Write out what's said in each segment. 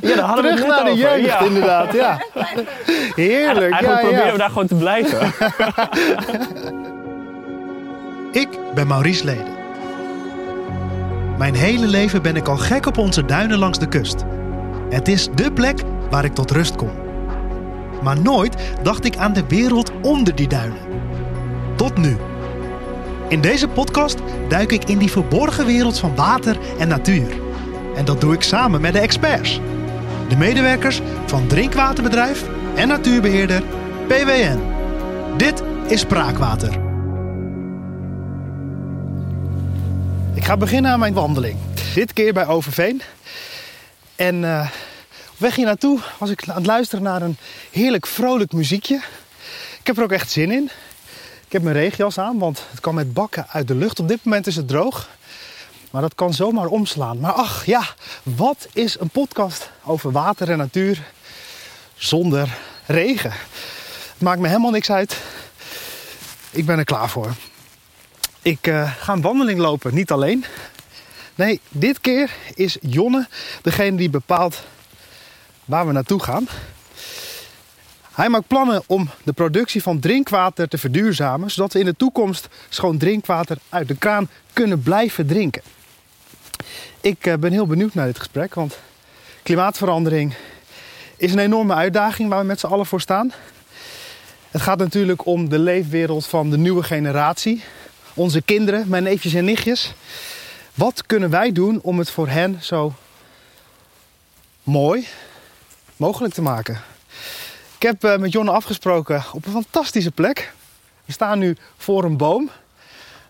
Ja, daar hadden we Terug het net naar de over. jeugd, Ja. inderdaad. Ja. Heerlijk. Eigenlijk ja, proberen ja. we daar gewoon te blijven. Ik ben Maurice Leden. Mijn hele leven ben ik al gek op onze duinen langs de kust. Het is dé plek waar ik tot rust kom. Maar nooit dacht ik aan de wereld onder die duinen. Tot nu. In deze podcast duik ik in die verborgen wereld van water en natuur. En dat doe ik samen met de experts. De medewerkers van drinkwaterbedrijf en natuurbeheerder PWN. Dit is Spraakwater. Ik ga beginnen aan mijn wandeling. Dit keer bij Overveen. En eh, op weg hier naartoe was ik aan het luisteren naar een heerlijk vrolijk muziekje. Ik heb er ook echt zin in. Ik heb mijn regenjas aan, want het kan met bakken uit de lucht. Op dit moment is het droog. Maar dat kan zomaar omslaan. Maar ach ja, wat is een podcast over water en natuur zonder regen? Het maakt me helemaal niks uit. Ik ben er klaar voor. Ik eh, ga een wandeling lopen, niet alleen. Nee, dit keer is Jonne degene die bepaalt waar we naartoe gaan. Hij maakt plannen om de productie van drinkwater te verduurzamen, zodat we in de toekomst schoon drinkwater uit de kraan kunnen blijven drinken. Ik eh, ben heel benieuwd naar dit gesprek, want klimaatverandering is een enorme uitdaging waar we met z'n allen voor staan. Het gaat natuurlijk om de leefwereld van de nieuwe generatie, onze kinderen, mijn neefjes en nichtjes. Wat kunnen wij doen om het voor hen zo mooi mogelijk te maken? Ik heb eh, met Jonne afgesproken op een fantastische plek. We staan nu voor een boom.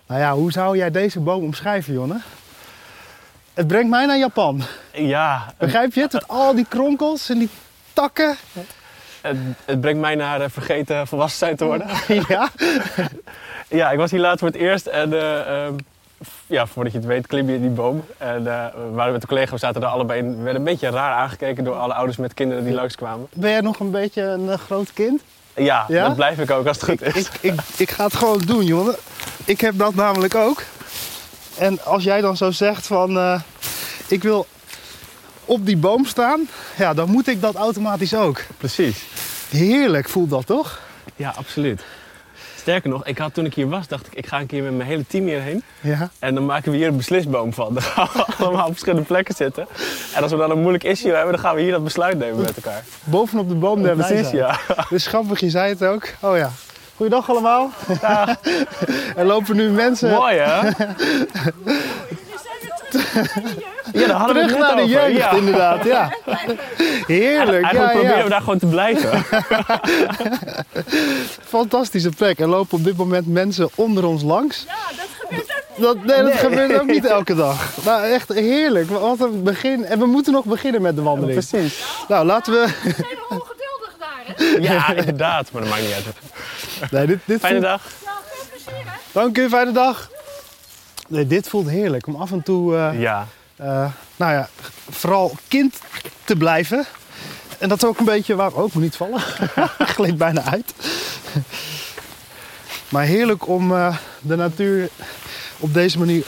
Nou ja, hoe zou jij deze boom omschrijven, Jonne? Het brengt mij naar Japan. Ja, Begrijp je het? Met al die kronkels en die takken. het, het brengt mij naar eh, vergeten volwassen zijn te worden. Ja, Ja, ik was hier laatst voor het eerst en eh, ehm, ja, voordat je het weet klim je in die boom. En eh, we waren met een collega, we zaten daar allebei in. We werden een beetje raar aangekeken door alle ouders met kinderen die langskwamen. ben jij nog een beetje een groot kind? Ja, Ja? dat blijf ik ook als het goed is. Ik, ik, ik ga het gewoon doen, jongen. Ik heb dat namelijk ook. En als jij dan zo zegt van... eh, ik wil op die boom staan... Ja, dan moet ik dat automatisch ook. Precies. Heerlijk voelt dat, toch? Ja, absoluut. Sterker nog, ik had, toen ik hier was, dacht ik, ik ga een keer met mijn hele team hierheen. Ja. En dan maken we hier een beslisboom van. Dan gaan we allemaal op verschillende plekken zitten. En als we dan een moeilijk issue hebben, dan gaan we hier dat besluit nemen met elkaar. Bovenop de boom der Precies, ja. Dus grappig, je zei het ook. Oh ja. Goeiedag allemaal. er lopen nu mensen Mooi hè? Ja, daar hadden we het terug net naar de over. jeugd, Ja. inderdaad. Ja. Heerlijk. Eigenlijk Ja, proberen ja. we daar gewoon te blijven. Fantastische plek. Er lopen op dit moment mensen onder ons langs. Ja, dat gebeurt ook niet. Dat, nee, dat gebeurt ook niet elke dag. Maar echt heerlijk. Wat een begin. En we moeten nog beginnen met de wandeling. Precies. Nou, laten we... We zijn ongeduldig daar, hè? Ja, inderdaad. Maar dat maakt niet uit. Nee, dit, dit Fijne voelt... dag. Nou, veel plezier, hè? Dank u, fijne dag. Nee, dit voelt heerlijk. Om af en toe, eh, Ja. eh, nou ja, vooral kind te blijven. En dat is ook een beetje waar... Oh, ik moet niet vallen. Gleed bijna uit. Maar heerlijk om eh, de natuur op deze manier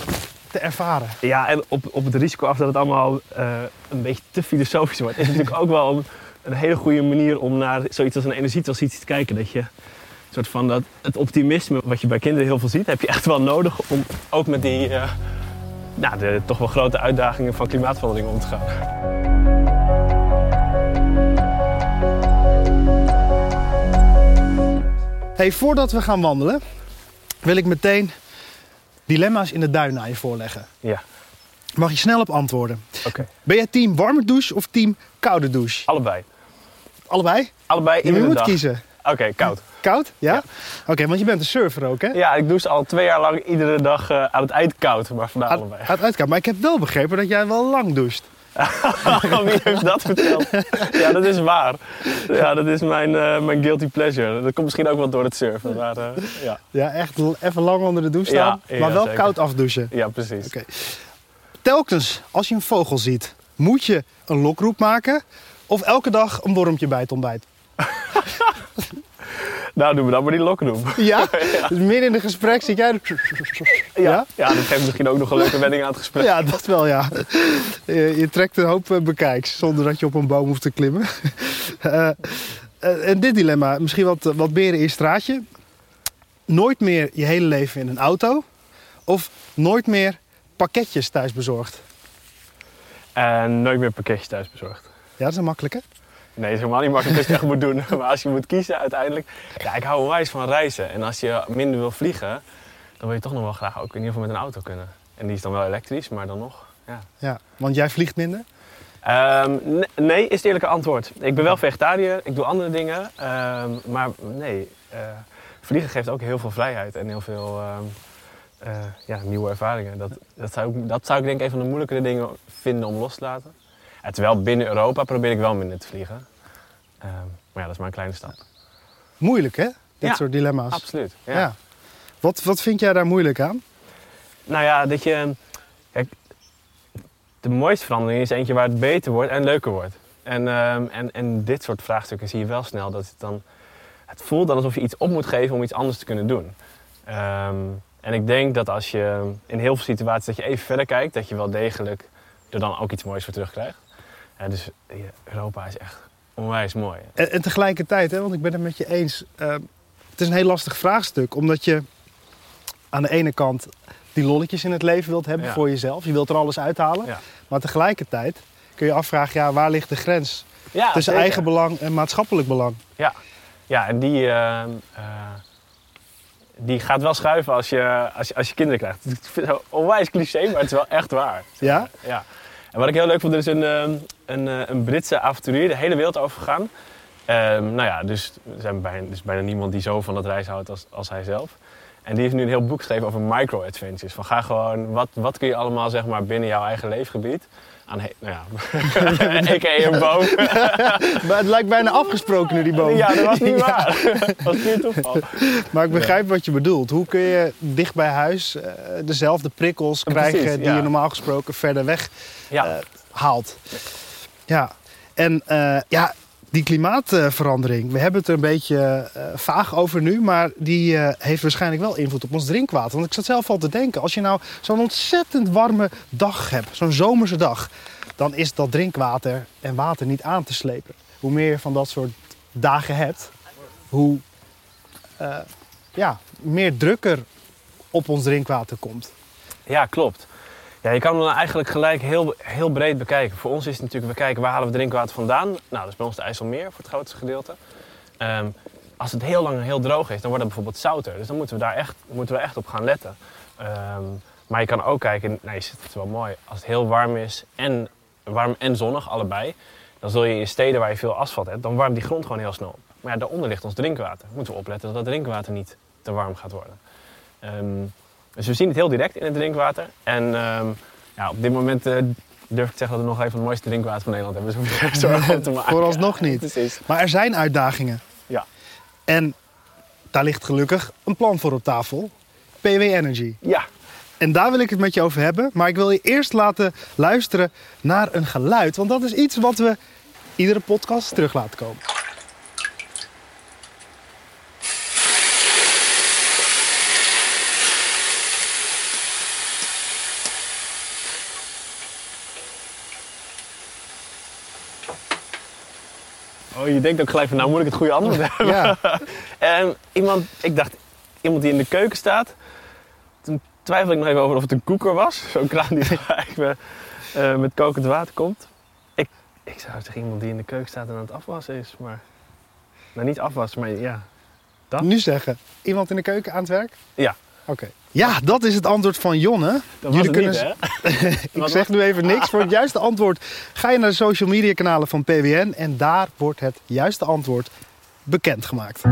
te ervaren. Ja, en op, op het risico af dat het allemaal eh, een beetje te filosofisch wordt, is natuurlijk ook wel een, een hele goede manier om naar zoiets als een energietransitie te kijken. Dat je soort van dat, het optimisme wat je bij kinderen heel veel ziet, heb je echt wel nodig om ook met die eh, nou, de toch wel grote uitdagingen van klimaatverandering om te gaan. Hey, voordat we gaan wandelen, wil ik meteen dilemma's in de duin aan je voorleggen. Ja, Mag je snel op antwoorden. oké. Ben jij team warme douche of team koude douche? Allebei. Allebei? Allebei in je de moet kiezen. Oké, koud. Koud? Ja? Ja. Oké, want je bent een surfer ook, hè? Ja, ik douche al twee jaar lang iedere dag eh, aan het eind koud, maar vandaag Uit, allebei. uit, uitkomen. Maar ik heb wel begrepen dat jij wel lang doucht. Wie heeft dat verteld? Ja, dat is waar. Ja, dat is mijn, eh, mijn guilty pleasure. Dat komt misschien ook wel door het surfen. Maar eh, ja. Ja, echt even lang onder de douche staan, Ja, ja, maar wel zeker. koud afdouchen. ja, precies. Oké. Telkens als je een vogel ziet, moet je een lokroep maken of elke dag een wormpje bij het ontbijt. Nou, doen we dan maar die lokroep. Ja? Dus midden in het gesprek zit jij... Ja? Ja, dat geeft misschien ook nog een leuke wending aan het gesprek. Ja, dat wel, ja. Je, je trekt een hoop eh, bekijks zonder dat je op een boom hoeft te klimmen. Eh, eh, en dit dilemma, misschien wat, wat beren in je straatje. Nooit meer je hele leven in een auto. Of nooit meer pakketjes thuis bezorgd. En nooit meer pakketjes thuis bezorgd. Ja, dat is een makkelijke. Nee, dat is helemaal niet makkelijk dat je het echt moet doen. Maar als je moet kiezen uiteindelijk... Ja, ik hou onwijs van reizen. En als je minder wil vliegen, dan wil je toch nog wel graag ook in ieder geval met een auto kunnen. En die is dan wel elektrisch, maar dan nog, ja. Ja, want jij vliegt minder. Ehm, ne- nee, is het eerlijke antwoord. Ik ben wel vegetariër, ik doe andere dingen. ehm, maar nee, eh, vliegen geeft ook heel veel vrijheid en heel veel ehm, eh, ja, nieuwe ervaringen. Dat, dat, zou ik, dat zou ik denk ik een van de moeilijkere dingen vinden om los te laten. En terwijl binnen Europa probeer ik wel minder te vliegen. Ehm, maar ja, dat is maar een kleine stap. Moeilijk, hè? Dit Ja, soort dilemma's. Absoluut. Ja. Wat, wat vind jij daar moeilijk aan? Nou ja, dat je. Kijk, de mooiste verandering is eentje waar het beter wordt en leuker wordt. En, ehm, en, en dit soort vraagstukken zie je wel snel dat het dan. Het voelt dan alsof je iets op moet geven om iets anders te kunnen doen. Ehm, en ik denk dat als je in heel veel situaties dat je even verder kijkt, dat je wel degelijk er dan ook iets moois voor terugkrijgt. Ja, dus ja, Europa is echt onwijs mooi. En, en tegelijkertijd, hè, want ik ben het met je eens. eh, het is een heel lastig vraagstuk. Omdat je aan de ene kant die lolletjes in het leven wilt hebben Ja. voor jezelf. Je wilt er alles uithalen. Ja. Maar tegelijkertijd kun je afvragen, ja, waar ligt de grens Ja, tussen zeker. eigen belang en maatschappelijk belang? Ja, en die, ehm, eh, die gaat wel schuiven als je, als je, als je kinderen krijgt. Ik vind het een onwijs cliché, maar het is wel echt waar. Ja? ja. En wat ik heel leuk vond, er is een, ehm, een, eh, een Britse avonturier de hele wereld over gegaan. Ehm, nou ja, dus er zijn bijna, dus bijna niemand die zo van dat reizen houdt als, als hij zelf. En die heeft nu een heel boek geschreven over micro-adventures. Van ga gewoon, wat, wat kun je allemaal zeg maar binnen jouw eigen leefgebied aan, he- nou ja, a.k.a. een boom. Maar het lijkt bijna afgesproken nu, die boom. Ja, dat was niet waar. Dat was puur toeval. Maar ik begrijp wat je bedoelt. Hoe kun je dicht bij huis eh, dezelfde prikkels krijgen precies, die je normaal gesproken verder weg Ja. eh, haalt? Ja, en eh, ja, die klimaatverandering, we hebben het er een beetje eh, vaag over nu, maar die heeft waarschijnlijk wel invloed op ons drinkwater. Want ik zat zelf al te denken, als je nou zo'n ontzettend warme dag hebt, zo'n zomerse dag, dan is dat drinkwater en water niet aan te slepen. Hoe meer je van dat soort dagen hebt, hoe ja, meer drukker op ons drinkwater komt. Ja, klopt. Ja, je kan hem eigenlijk gelijk heel, heel breed bekijken. Voor ons is het natuurlijk, we kijken waar halen we drinkwater vandaan. Nou, dat is bij ons de IJsselmeer voor het grootste gedeelte. Ehm, als het heel lang heel droog is, dan wordt het bijvoorbeeld zouter. Dus dan moeten we daar echt, moeten we echt op gaan letten. Ehm, maar je kan ook kijken, nou, je ziet het wel mooi, als het heel warm is en, warm en zonnig, allebei. Dan zul je in steden waar je veel asfalt hebt, dan warmt die grond gewoon heel snel op. Maar ja, daaronder ligt ons drinkwater. Moeten we opletten dat dat drinkwater niet te warm gaat worden. Ehm, dus we zien het heel direct in het drinkwater. En ehm, ja, op dit moment eh, durf ik te zeggen dat we nog even het mooiste drinkwater van Nederland hebben. Dus hoef je geen zorgen om te maken. Vooralsnog niet. Precies. Maar er zijn uitdagingen. Ja. En daar ligt gelukkig een plan voor op tafel. PW Energy. Ja, En daar wil ik het met je over hebben. Maar ik wil je eerst laten luisteren naar een geluid. Want dat is iets wat we iedere podcast terug laten komen. Oh, je denkt ook gelijk van nou moet ik het goede antwoord hebben. Ja, En iemand, ik dacht, iemand die in de keuken staat. Toen twijfelde ik nog even over of het een koeker was. Zo'n kraan die even eh, met kokend water komt. Ik, ik zou zeggen iemand die in de keuken staat en aan het afwassen is. Maar, nou niet afwassen, maar ja. Dat? nu zeggen. Iemand in de keuken aan het werk? Ja. Oké. Ja, dat is het antwoord van Jonne. Dat Jullie het kunnen niet, hè? Ik zeg nu even niks. Voor het juiste antwoord ga je naar de social media kanalen van PWN. En daar wordt het juiste antwoord bekendgemaakt.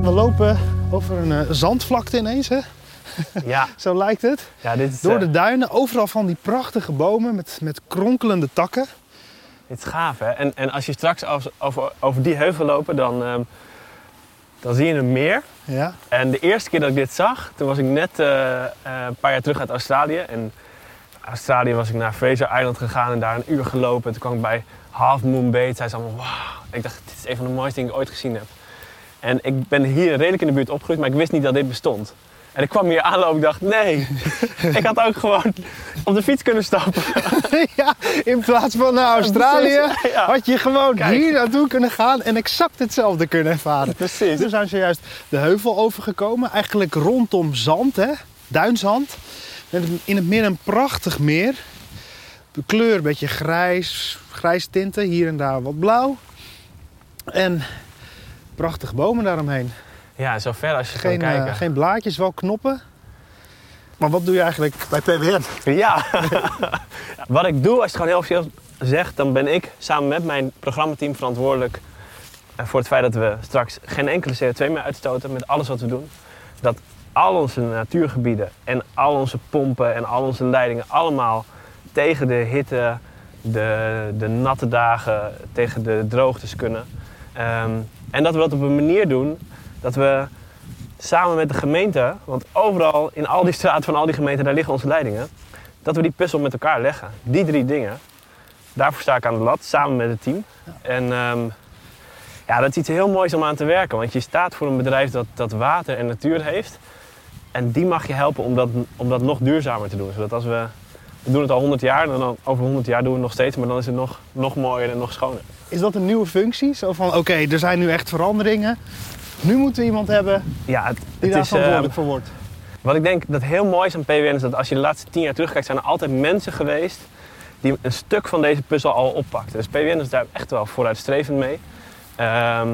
We lopen over een eh, zandvlakte ineens, hè? Ja, Zo lijkt het. ja dit, is, Door eh, de duinen, overal van die prachtige bomen met, met kronkelende takken. Dit is gaaf, hè? En, en als je straks over, over, over die heuvel lopen, dan, ehm, dan zie je een meer. Ja. En de eerste keer dat ik dit zag, toen was ik net eh, eh, een paar jaar terug uit Australië. En Australië was ik naar Fraser Island gegaan en daar een uur gelopen. En toen kwam ik bij Half Moon Bay. Toen zei ze allemaal, wauw. Ik dacht, dit is een van de mooiste dingen die ik ooit gezien heb. En ik ben hier redelijk in de buurt opgegroeid, maar ik wist niet dat dit bestond. En ik kwam hier aanlopen, ik dacht, nee, ik had ook gewoon op de fiets kunnen stappen. ja, in plaats van naar Australië ja. had je gewoon Kijk. hier naartoe kunnen gaan en exact hetzelfde kunnen ervaren. Precies. We zijn zojuist de heuvel overgekomen, eigenlijk rondom zand, hè? duinzand. In het midden een prachtig meer. De kleur een beetje grijs, grijs tinten, hier en daar wat blauw. En prachtige bomen daaromheen. Ja, zo ver als je Geen, kan eh, kijken. geen blaadjes, wel knoppen. Maar wat doe je eigenlijk bij PWN? Ja. Wat ik doe, als je het gewoon heel officieel zegt, dan ben ik samen met mijn programmateam verantwoordelijk eh, voor het feit dat we straks geen enkele CO2 meer uitstoten met alles wat we doen. Dat al onze natuurgebieden en al onze pompen en al onze leidingen allemaal tegen de hitte, de, de natte dagen, tegen de droogtes kunnen. Ehm, en dat we dat op een manier doen dat we samen met de gemeente, want overal in al die straten van al die gemeenten, daar liggen onze leidingen, dat we die puzzel met elkaar leggen. Die drie dingen. Daarvoor sta ik aan de lat, samen met het team. En ehm, ja, dat is iets heel moois om aan te werken, want je staat voor een bedrijf dat, dat water en natuur heeft. En die mag je helpen om dat, om dat nog duurzamer te doen. Zodat als we, we doen het al 100 jaar, en dan over 100 jaar doen we het nog steeds, maar dan is het nog, nog mooier en nog schoner. Is dat een nieuwe functie? Zo van, oké, er zijn nu echt veranderingen. Nu moeten we iemand hebben Ja, het, die daar is, verantwoordelijk voor wordt. Wat ik denk dat heel mooi is aan PWN is dat als je de laatste tien jaar terugkijkt, zijn er altijd mensen geweest die een stuk van deze puzzel al oppakten. Dus PWN is daar echt wel vooruitstrevend mee. Ehm,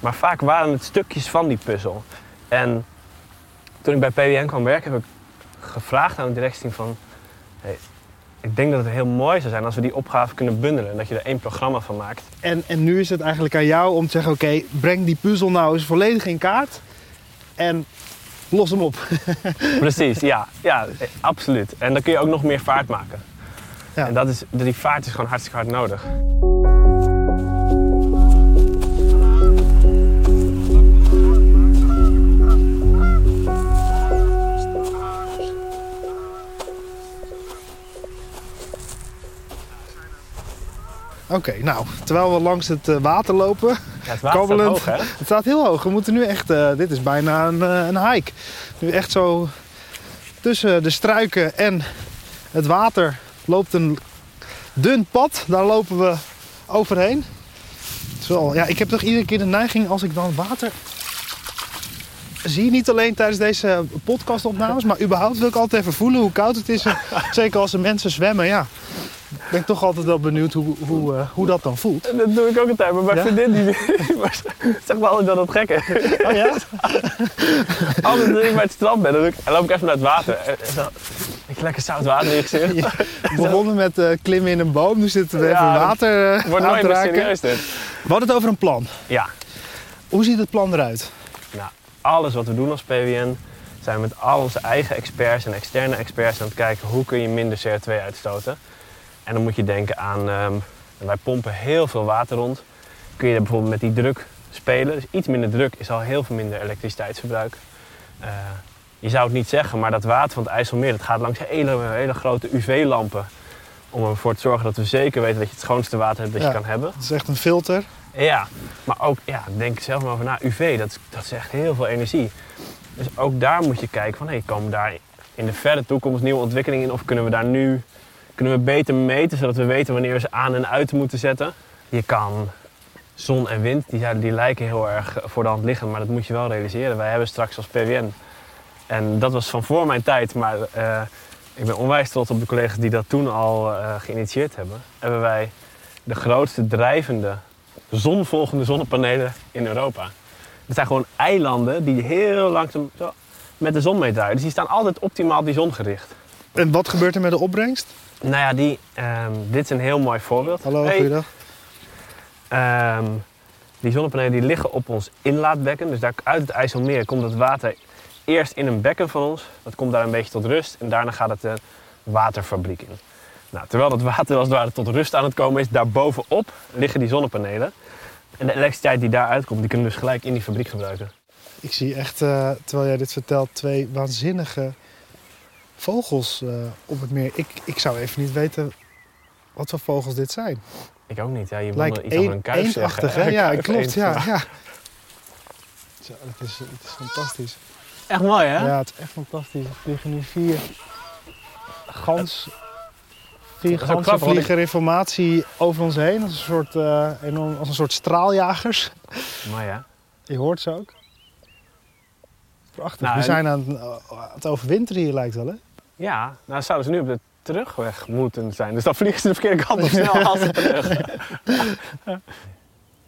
maar vaak waren het stukjes van die puzzel. En toen ik bij PWN kwam werken, heb ik gevraagd aan het directieteam van... Hey, ik denk dat het heel mooi zou zijn als we die opgave kunnen bundelen en dat je er één programma van maakt. En, en nu is het eigenlijk aan jou om te zeggen, oké, breng die puzzel nou eens volledig in kaart. En los hem op. Precies, ja, ja, absoluut. En dan kun je ook nog meer vaart maken. Ja. En dat is, die vaart is gewoon hartstikke hard nodig. Oké, nou, terwijl we langs het eh, water lopen, Ja, het water Kabbelend. hoog, hè? het staat heel hoog. We moeten nu echt, eh, dit is bijna een, eh, een hike. Nu echt zo tussen de struiken en het water loopt een dun pad. Daar lopen we overheen. Wel- ja, ik heb toch iedere keer de neiging als ik dan water zie, niet alleen tijdens deze podcastopnames, maar überhaupt wil ik altijd even voelen hoe koud het is. Zeker als er mensen zwemmen, ja. Ik ben toch altijd wel benieuwd hoe, hoe, eh, hoe dat dan voelt. Dat doe ik ook altijd, maar mijn Ja? vriendin die, zeg maar altijd dat het gek is. Oh ja? Altijd als ik bij het strand ben, dan, ik, dan loop ik even naar het water. En- zo, Ik lekker zout water in je gezicht. Ja. Begonnen met eh, klimmen in een boom, nu zitten we Ja, even water eh, Wordt nooit meer raken. serieus dit. We hadden het over een plan. Ja, Hoe ziet het plan eruit? nou, alles wat we doen als PWN zijn we met al onze eigen experts en externe experts aan het kijken hoe kun je minder CO2 uitstoten. En dan moet je denken aan, ehm, wij pompen heel veel water rond. Kun je bijvoorbeeld met die druk spelen. Dus iets minder druk is al heel veel minder elektriciteitsverbruik. Eh, je zou het niet zeggen, maar dat water van het IJsselmeer dat gaat langs hele, hele grote UV-lampen. Om ervoor te zorgen dat we zeker weten dat je het schoonste water hebt dat Ja. je kan hebben. Het is echt een filter. Ja, maar ook, ja, denk zelf maar over na. UV, dat, is- dat is echt heel veel energie. Dus ook daar moet je kijken van, hey, komen daar in de verre toekomst nieuwe ontwikkelingen in? Of kunnen we daar nu, kunnen we beter meten, zodat we weten wanneer we ze aan en uit moeten zetten? Je kan zon en wind, die, die lijken heel erg voor de hand liggen, maar dat moet je wel realiseren. Wij hebben straks als PWN, en dat was van voor mijn tijd, maar eh, ik ben onwijs trots op de collega's die dat toen al eh, geïnitieerd hebben. Hebben wij de grootste drijvende zonvolgende zonnepanelen in Europa. Het zijn gewoon eilanden die heel langzaam zo met de zon meedraaien. Dus die staan altijd optimaal op die zon gericht. En wat gebeurt er met de opbrengst? Nou ja, die, ehm, dit is een heel mooi voorbeeld. Hallo, Hey. goeiedag. Ehm, die zonnepanelen die liggen op ons inlaatbekken. Dus daar uit het IJsselmeer komt het water eerst in een bekken van ons. Dat komt daar een beetje tot rust. En daarna gaat het de waterfabriek in. Nou, terwijl dat water als het ware tot rust aan het komen is, daarbovenop liggen die zonnepanelen. En de elektriciteit die daaruit komt, die kunnen we dus gelijk in die fabriek gebruiken. Ik zie echt, eh, terwijl jij dit vertelt, twee waanzinnige vogels eh, op het meer. Ik, ik zou even niet weten wat voor vogels dit zijn. Ik ook niet. Ja, je Lijkt wilde iets over een, een kuif zeggen. hè? Ja, Kuif, klopt. eend. Ja, ja. Zo, het, is, het is fantastisch. Echt mooi, hè? Ja, het is echt fantastisch. Er vliegen nu vier gans. Vier ganzen vliegen informatie over ons heen. Als een soort, eh, enorm, als een soort straaljagers. Mooi, hè? Je hoort ze ook. Prachtig. Nou, We zijn aan, het- aan het overwinteren hier lijkt wel, hè? Ja, nou zouden ze nu op de terugweg moeten zijn. Dus dan vliegen ze de verkeerde kant op snel als ze terug. Dat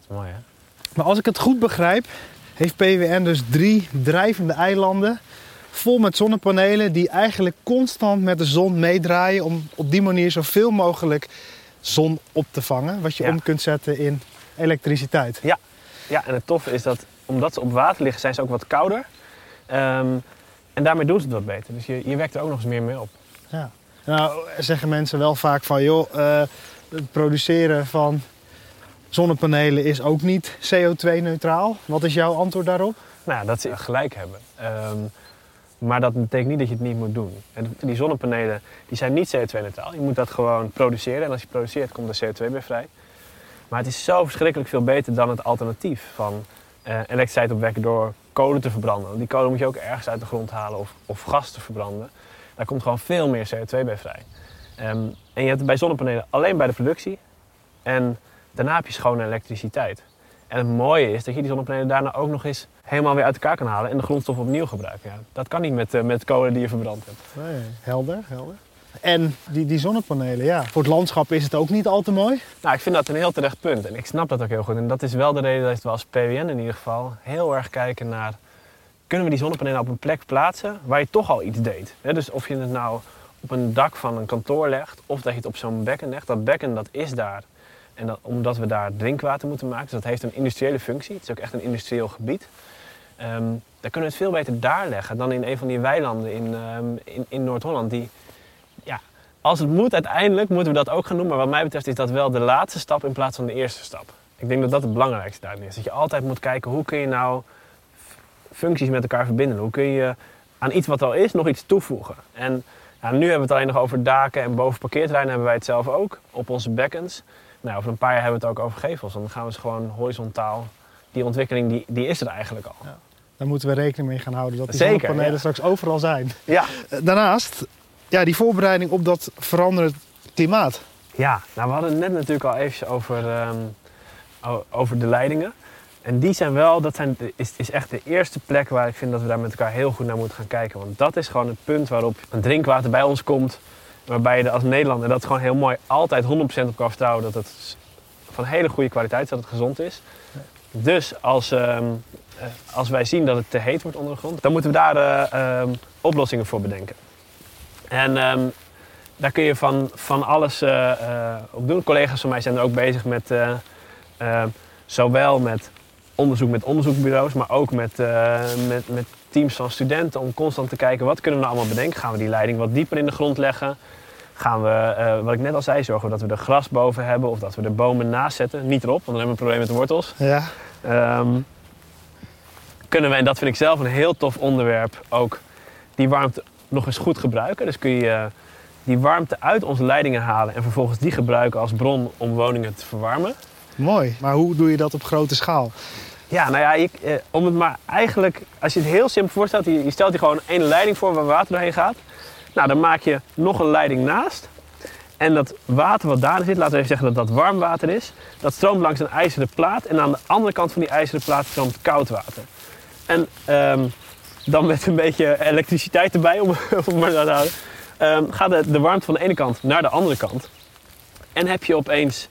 is mooi, hè? Maar als ik het goed begrijp, heeft PWN dus drie drijvende eilanden vol met zonnepanelen die eigenlijk constant met de zon meedraaien om op die manier zoveel mogelijk zon op te vangen, wat je Ja. om kunt zetten in elektriciteit. Ja, en het toffe is dat omdat ze op water liggen, zijn ze ook wat kouder. Ehm, en daarmee doen ze het wat beter. Dus je, je wekt er ook nog eens meer mee op. Ja. Nou, zeggen mensen wel vaak van, joh, eh, het produceren van zonnepanelen is ook niet CO2-neutraal. Wat is jouw antwoord daarop? Nou dat ze gelijk hebben. Ehm, maar dat betekent niet dat je het niet moet doen. En die zonnepanelen die zijn niet CO2-neutraal. Je moet dat gewoon produceren. En als je produceert, komt er CO2 weer vrij. Maar het is zo verschrikkelijk veel beter dan het alternatief van eh, elektriciteit opwekken door kolen te verbranden. Want die kolen moet je ook ergens uit de grond halen of, of gas te verbranden. Daar komt gewoon veel meer CO2 bij vrij. Ehm, en je hebt het bij zonnepanelen alleen bij de productie. En daarna heb je schone elektriciteit. En het mooie is dat je die zonnepanelen daarna ook nog eens helemaal weer uit elkaar kan halen en de grondstof opnieuw gebruiken. Ja, dat kan niet met, eh, met kolen die je verbrand hebt. Nee, helder, helder. En die, die zonnepanelen, ja. Voor het landschap is het ook niet al te mooi. Nou, ik vind dat een heel terecht punt en ik snap dat ook heel goed. En dat is wel de reden dat we als PWN in ieder geval heel erg kijken naar... kunnen we die zonnepanelen op een plek plaatsen waar je toch al iets deed? Dus of je het nou op een dak van een kantoor legt of dat je het op zo'n bekken legt. Dat bekken dat is daar. En dat, omdat we daar drinkwater moeten maken, dus dat heeft een industriële functie. Het is ook echt een industrieel gebied. Ehm, dan kunnen we het veel beter daar leggen dan in een van die weilanden in, ehm, in, in Noord-Holland. Die, als het moet, uiteindelijk moeten we dat ook gaan doen. Maar wat mij betreft is dat wel de laatste stap in plaats van de eerste stap. Ik denk dat dat het belangrijkste daarin is. Dat je altijd moet kijken hoe kun je nou functies met elkaar verbinden. Hoe kun je aan iets wat al is nog iets toevoegen. En ja, nu hebben we het alleen nog over daken en boven parkeerterreinen hebben wij het zelf ook. Op onze bekkens. Nou, over een paar jaar hebben we het ook over gevels. Dan gaan we ze gewoon horizontaal. Die ontwikkeling die, die is er eigenlijk al. Daar moeten we rekening mee gaan houden dat die Zeker, zonnepanelen ja. straks overal zijn. Ja, Eh, Daarnaast, ja, die voorbereiding op dat veranderend klimaat. Ja, nou we hadden het net natuurlijk al even over, ehm, over de leidingen. En die zijn wel, dat zijn, is, is echt de eerste plek waar ik vind dat we daar met elkaar heel goed naar moeten gaan kijken. Want dat is gewoon het punt waarop een drinkwater bij ons komt. Waarbij je als Nederlander, dat gewoon heel mooi, altijd 100% op kan vertrouwen dat het van hele goede kwaliteit is, dat het gezond is. Dus als, ehm, eh, als wij zien dat het te heet wordt onder de grond, dan moeten we daar eh, ehm, oplossingen voor bedenken. En ehm, daar kun je van, van alles eh, eh, op doen. Collega's van mij zijn er ook bezig met eh, eh, zowel met onderzoek met onderzoekbureaus, maar ook met, met, met teams van studenten om constant te kijken wat kunnen we nou allemaal bedenken. Gaan we die leiding wat dieper in de grond leggen? Gaan we, wat ik net al zei, zorgen dat we er gras boven hebben of dat we er bomen naast zetten? Niet erop, want dan hebben we een probleem met de wortels. Ja, Ehm, kunnen we, en dat vind ik zelf een heel tof onderwerp, ook die warmte nog eens goed gebruiken. Dus kun je eh, die warmte uit onze leidingen halen en vervolgens die gebruiken als bron om woningen te verwarmen. mooi. Maar hoe doe je dat op grote schaal? Ja, nou ja, eh, om het maar eigenlijk, als je het heel simpel voorstelt, je, je stelt je gewoon één leiding voor waar water doorheen gaat. Nou, dan maak je nog een leiding naast. En dat water wat daarin zit, laten we even zeggen dat dat warm water is, dat stroomt langs een ijzeren plaat. En aan de andere kant van die ijzeren plaat stroomt koud water. En ehm, dan met een beetje elektriciteit erbij, om, om maar dat te houden, ehm, gaat de, de warmte van de ene kant naar de andere kant. En heb je opeens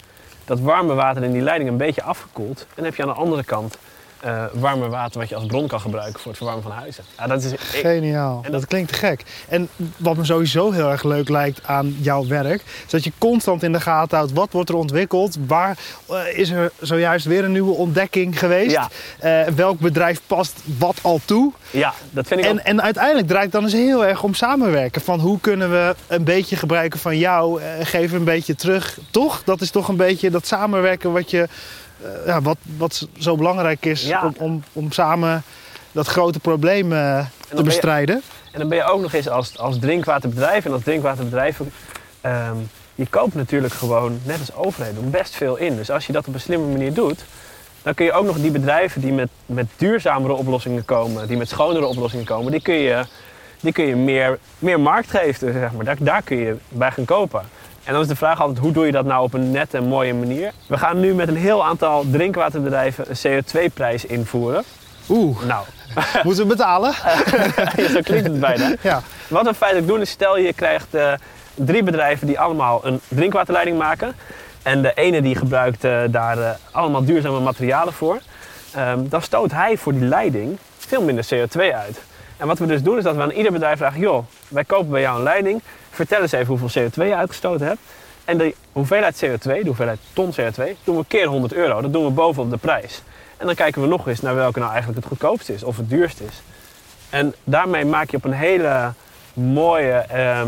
dat warme water in die leiding een beetje afgekoeld. En heb je aan de andere kant eh warme water wat je als bron kan gebruiken voor het verwarmen van huizen. Ja, dat is, ik- Geniaal. En dat, klinkt te gek. En wat me sowieso heel erg leuk lijkt aan jouw werk, is dat je constant in de gaten houdt wat wordt er ontwikkeld, waar eh, is er zojuist weer een nieuwe ontdekking geweest, Ja. Eh, welk bedrijf past wat al toe. ja, dat vind ik ook. En, en uiteindelijk draait het dan eens heel erg om samenwerken. Van hoe kunnen we een beetje gebruiken van jou, geven een beetje terug. Toch? Dat is toch een beetje dat samenwerken wat, je, ja, wat, wat zo belangrijk is Ja. om, om, om samen dat grote probleem eh, te je- bestrijden. En dan ben je ook nog eens als, als drinkwaterbedrijf en als drinkwaterbedrijf... ehm, je koopt natuurlijk gewoon, net als overheden, best veel in. Dus als je dat op een slimme manier doet... dan kun je ook nog die bedrijven die met, met duurzamere oplossingen komen... die met schonere oplossingen komen... die kun je, die kun je meer, meer markt geven, zeg maar. Daar, daar kun je bij gaan kopen. En dan is de vraag altijd, hoe doe je dat nou op een nette en mooie manier? We gaan nu met een heel aantal drinkwaterbedrijven een CO2-prijs invoeren. Oeh, Nou, moeten we betalen? zo klinkt het bijna. Ja. Wat we feitelijk doen is, stel je krijgt eh, drie bedrijven die allemaal een drinkwaterleiding maken. En de ene die gebruikt eh, daar eh, allemaal duurzame materialen voor. Ehm, dan stoot hij voor die leiding veel minder CO2 uit. En wat we dus doen is dat we aan ieder bedrijf vragen... joh, wij kopen bij jou een leiding. Vertel eens even hoeveel CO2 je uitgestoten hebt. En de hoeveelheid CO2, de hoeveelheid ton CO2, doen we keer 100 euro. Dat doen we bovenop de prijs. En dan kijken we nog eens naar welke nou eigenlijk het goedkoopste is of het duurst is. En daarmee maak je op een hele mooie, ehm,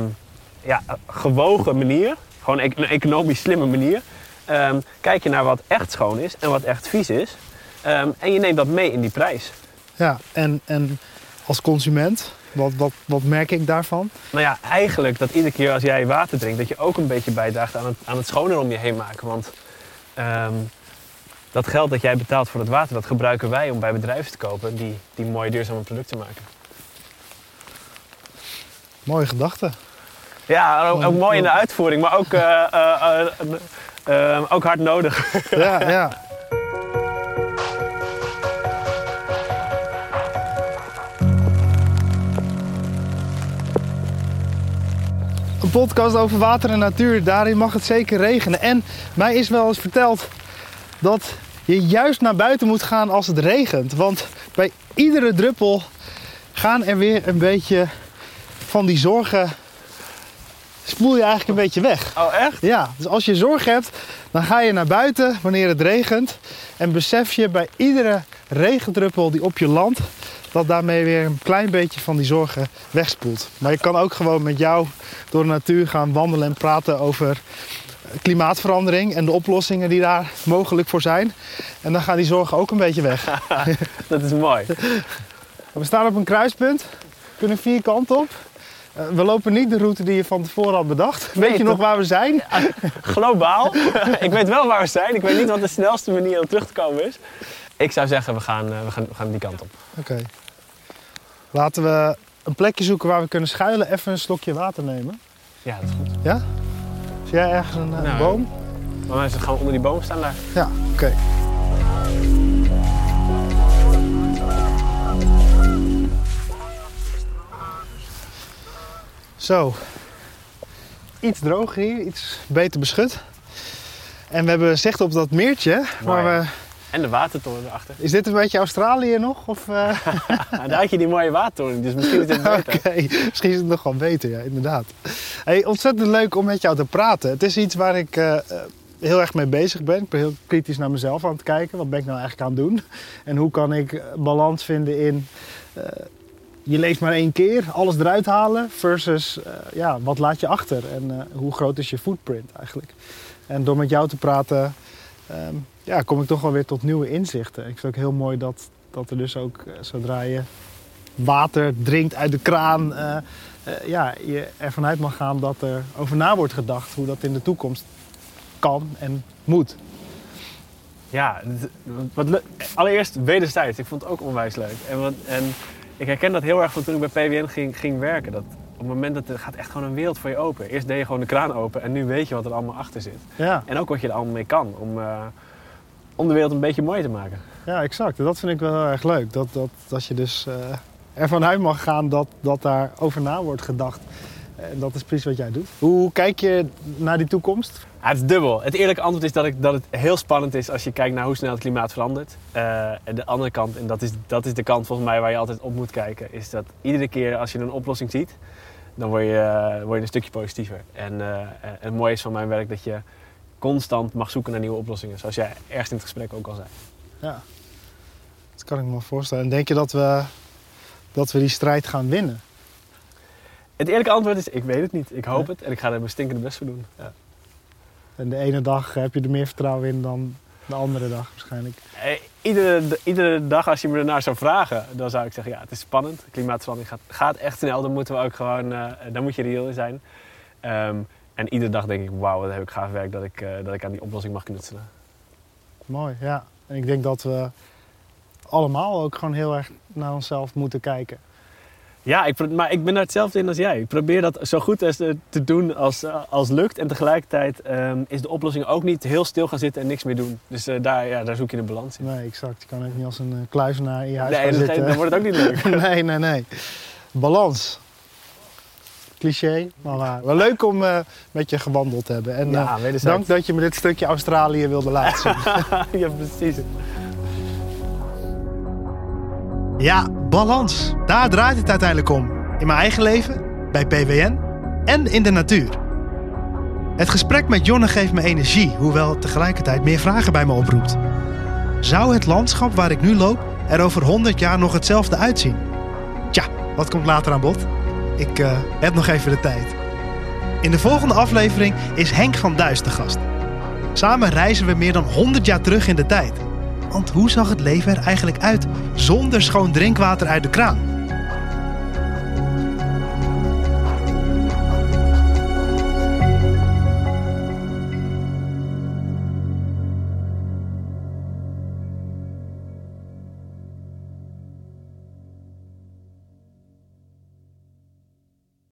ja, gewogen manier, gewoon een een economisch slimme manier, ehm, kijk je naar wat echt schoon is en wat echt vies is. Ehm, en je neemt dat mee in die prijs. Ja, en, en als consument, wat, wat, wat merk ik daarvan? Nou ja, eigenlijk dat iedere keer als jij water drinkt, dat je ook een beetje bijdraagt aan het, aan het schoner om je heen maken. Want ehm, dat geld dat jij betaalt voor het water, dat gebruiken wij om bij bedrijven te kopen die, die mooie duurzame producten maken. Mooie gedachte. Ja, ook, ook mooi in de uitvoering, maar ook, eh, eh, eh, ook hard nodig. Ja, ja. Een podcast over water en natuur, daarin mag het zeker regenen. En mij is wel eens verteld dat je juist naar buiten moet gaan als het regent. Want bij iedere druppel gaan er weer een beetje van die zorgen. spoel je eigenlijk een beetje weg. Oh, echt? Ja, dus als je zorg hebt, dan ga je naar buiten wanneer het regent. En besef je bij iedere regendruppel die op je landt, dat daarmee weer een klein beetje van die zorgen wegspoelt. Maar je kan ook gewoon met jou door de natuur gaan wandelen en praten over klimaatverandering en de oplossingen die daar mogelijk voor zijn. En dan gaan die zorgen ook een beetje weg. Dat is mooi. We staan op een kruispunt, kunnen vier kanten op. Eh, We lopen niet de route die je van tevoren had bedacht. Weet je nog waar we zijn? Globaal. ik weet wel waar we zijn. Ik weet niet wat de snelste manier om terug te komen is. Ik zou zeggen, we gaan, eh, we gaan, we gaan die kant op. Oké. Laten we een plekje zoeken waar we kunnen schuilen. Even een slokje water nemen. Ja, dat is goed. Ja? Zie jij ergens een, eh, Nou, boom? Maar mensen gaan onder die boom staan daar. Ja, oké. Zo. Iets droger hier, iets beter beschut. En we hebben zicht op dat meertje. Maar we, En de watertoren erachter. is dit een beetje Australië nog? Of, eh? Daar had je die mooie watertoren, dus misschien is het Oké, beter. misschien is het nog wel beter, ja, inderdaad. Hey, ontzettend leuk om met jou te praten. Het is iets waar ik eh, eh, heel erg mee bezig ben. Ik ben heel kritisch naar mezelf aan het kijken. Wat ben ik nou eigenlijk aan het doen? En hoe kan ik balans vinden in... je leeft maar één keer, alles eruit halen... versus ja, wat laat je achter? En hoe groot is je footprint eigenlijk? En door met jou te praten... ehm, ja, kom ik toch wel weer tot nieuwe inzichten. Ik vind het ook heel mooi dat, dat er dus ook, eh, zodra je water drinkt uit de kraan, eh, eh, ja, je ervan uit mag gaan dat er over na wordt gedacht hoe dat in de toekomst kan en moet. Ja, wat le- allereerst wederzijds. Ik vond het ook onwijs leuk. En, en ik herken dat heel erg van toen ik bij PWN ging, ging werken. Dat het moment dat er gaat echt gewoon een wereld voor je open. Eerst deed je gewoon de kraan open en nu weet je wat er allemaal achter zit. Ja, En ook wat je er allemaal mee kan om, eh, om de wereld een beetje mooier te maken. ja exact. Dat vind ik wel heel erg leuk. Dat, dat, dat je dus eh, ervan uit mag gaan dat, dat daar over na wordt gedacht. En dat is precies wat jij doet. Hoe kijk je naar die toekomst? Ja, het is dubbel. Het eerlijke antwoord is dat, ik, dat het heel spannend is als je kijkt naar hoe snel het klimaat verandert. Eh, en de andere kant, en dat is, dat is de kant volgens mij waar je altijd op moet kijken, is dat iedere keer als je een oplossing ziet, dan word je, eh, word je een stukje positiever. En eh, eh, het mooie is van mijn werk dat je constant mag zoeken naar nieuwe oplossingen, zoals jij ergens in het gesprek ook al zei. Ja, dat kan ik me voorstellen. En denk je dat we, dat we die strijd gaan winnen? Het eerlijke antwoord is, ik weet het niet. Ik hoop het en ik ga er mijn stinkende best voor doen. Ja. En de ene dag heb je er meer vertrouwen in dan de andere dag waarschijnlijk. Eh, iedere, iedere dag als je me ernaar zou vragen, dan zou ik zeggen, ja, het is spannend. Klimaatverandering gaat, gaat echt snel. Dan moeten we ook gewoon, eh daar moet je reëel in zijn. Ehm, en iedere dag denk ik, wauw, wat heb ik gaaf werk dat ik, eh, dat ik aan die oplossing mag knutselen. Mooi, ja. En ik denk dat we allemaal ook gewoon heel erg naar onszelf moeten kijken. Ja, ik, maar ik ben daar hetzelfde in als jij. Ik probeer dat zo goed als te te doen als, eh, als lukt. En tegelijkertijd ehm, is de oplossing ook niet heel stil gaan zitten en niks meer doen. Dus eh, daar, ja, daar zoek je de balans in. Nee, exact. Je kan ook niet als een eh, kluizenaar in je huis Nee, gaan dat, zitten. dan wordt het ook niet leuk. nee, nee, nee. Balans. Cliché, maar waar. Wel leuk om eh, met je gewandeld te hebben. En eh, Ja, dank dat je me dit stukje Australië wilde laten zien. ja, precies. Ja, balans. Daar draait het uiteindelijk om. In mijn eigen leven, bij PWN en in de natuur. Het gesprek met Jonne geeft me energie, hoewel tegelijkertijd meer vragen bij me oproept. Zou het landschap waar ik nu loop er over 100 jaar nog hetzelfde uitzien? Tja, wat komt later aan bod? Ik eh, heb nog even de tijd. In de volgende aflevering is Henk van Duis de gast. Samen reizen we meer dan 100 jaar terug in de tijd. Want hoe zag het leven er eigenlijk uit zonder schoon drinkwater uit de kraan?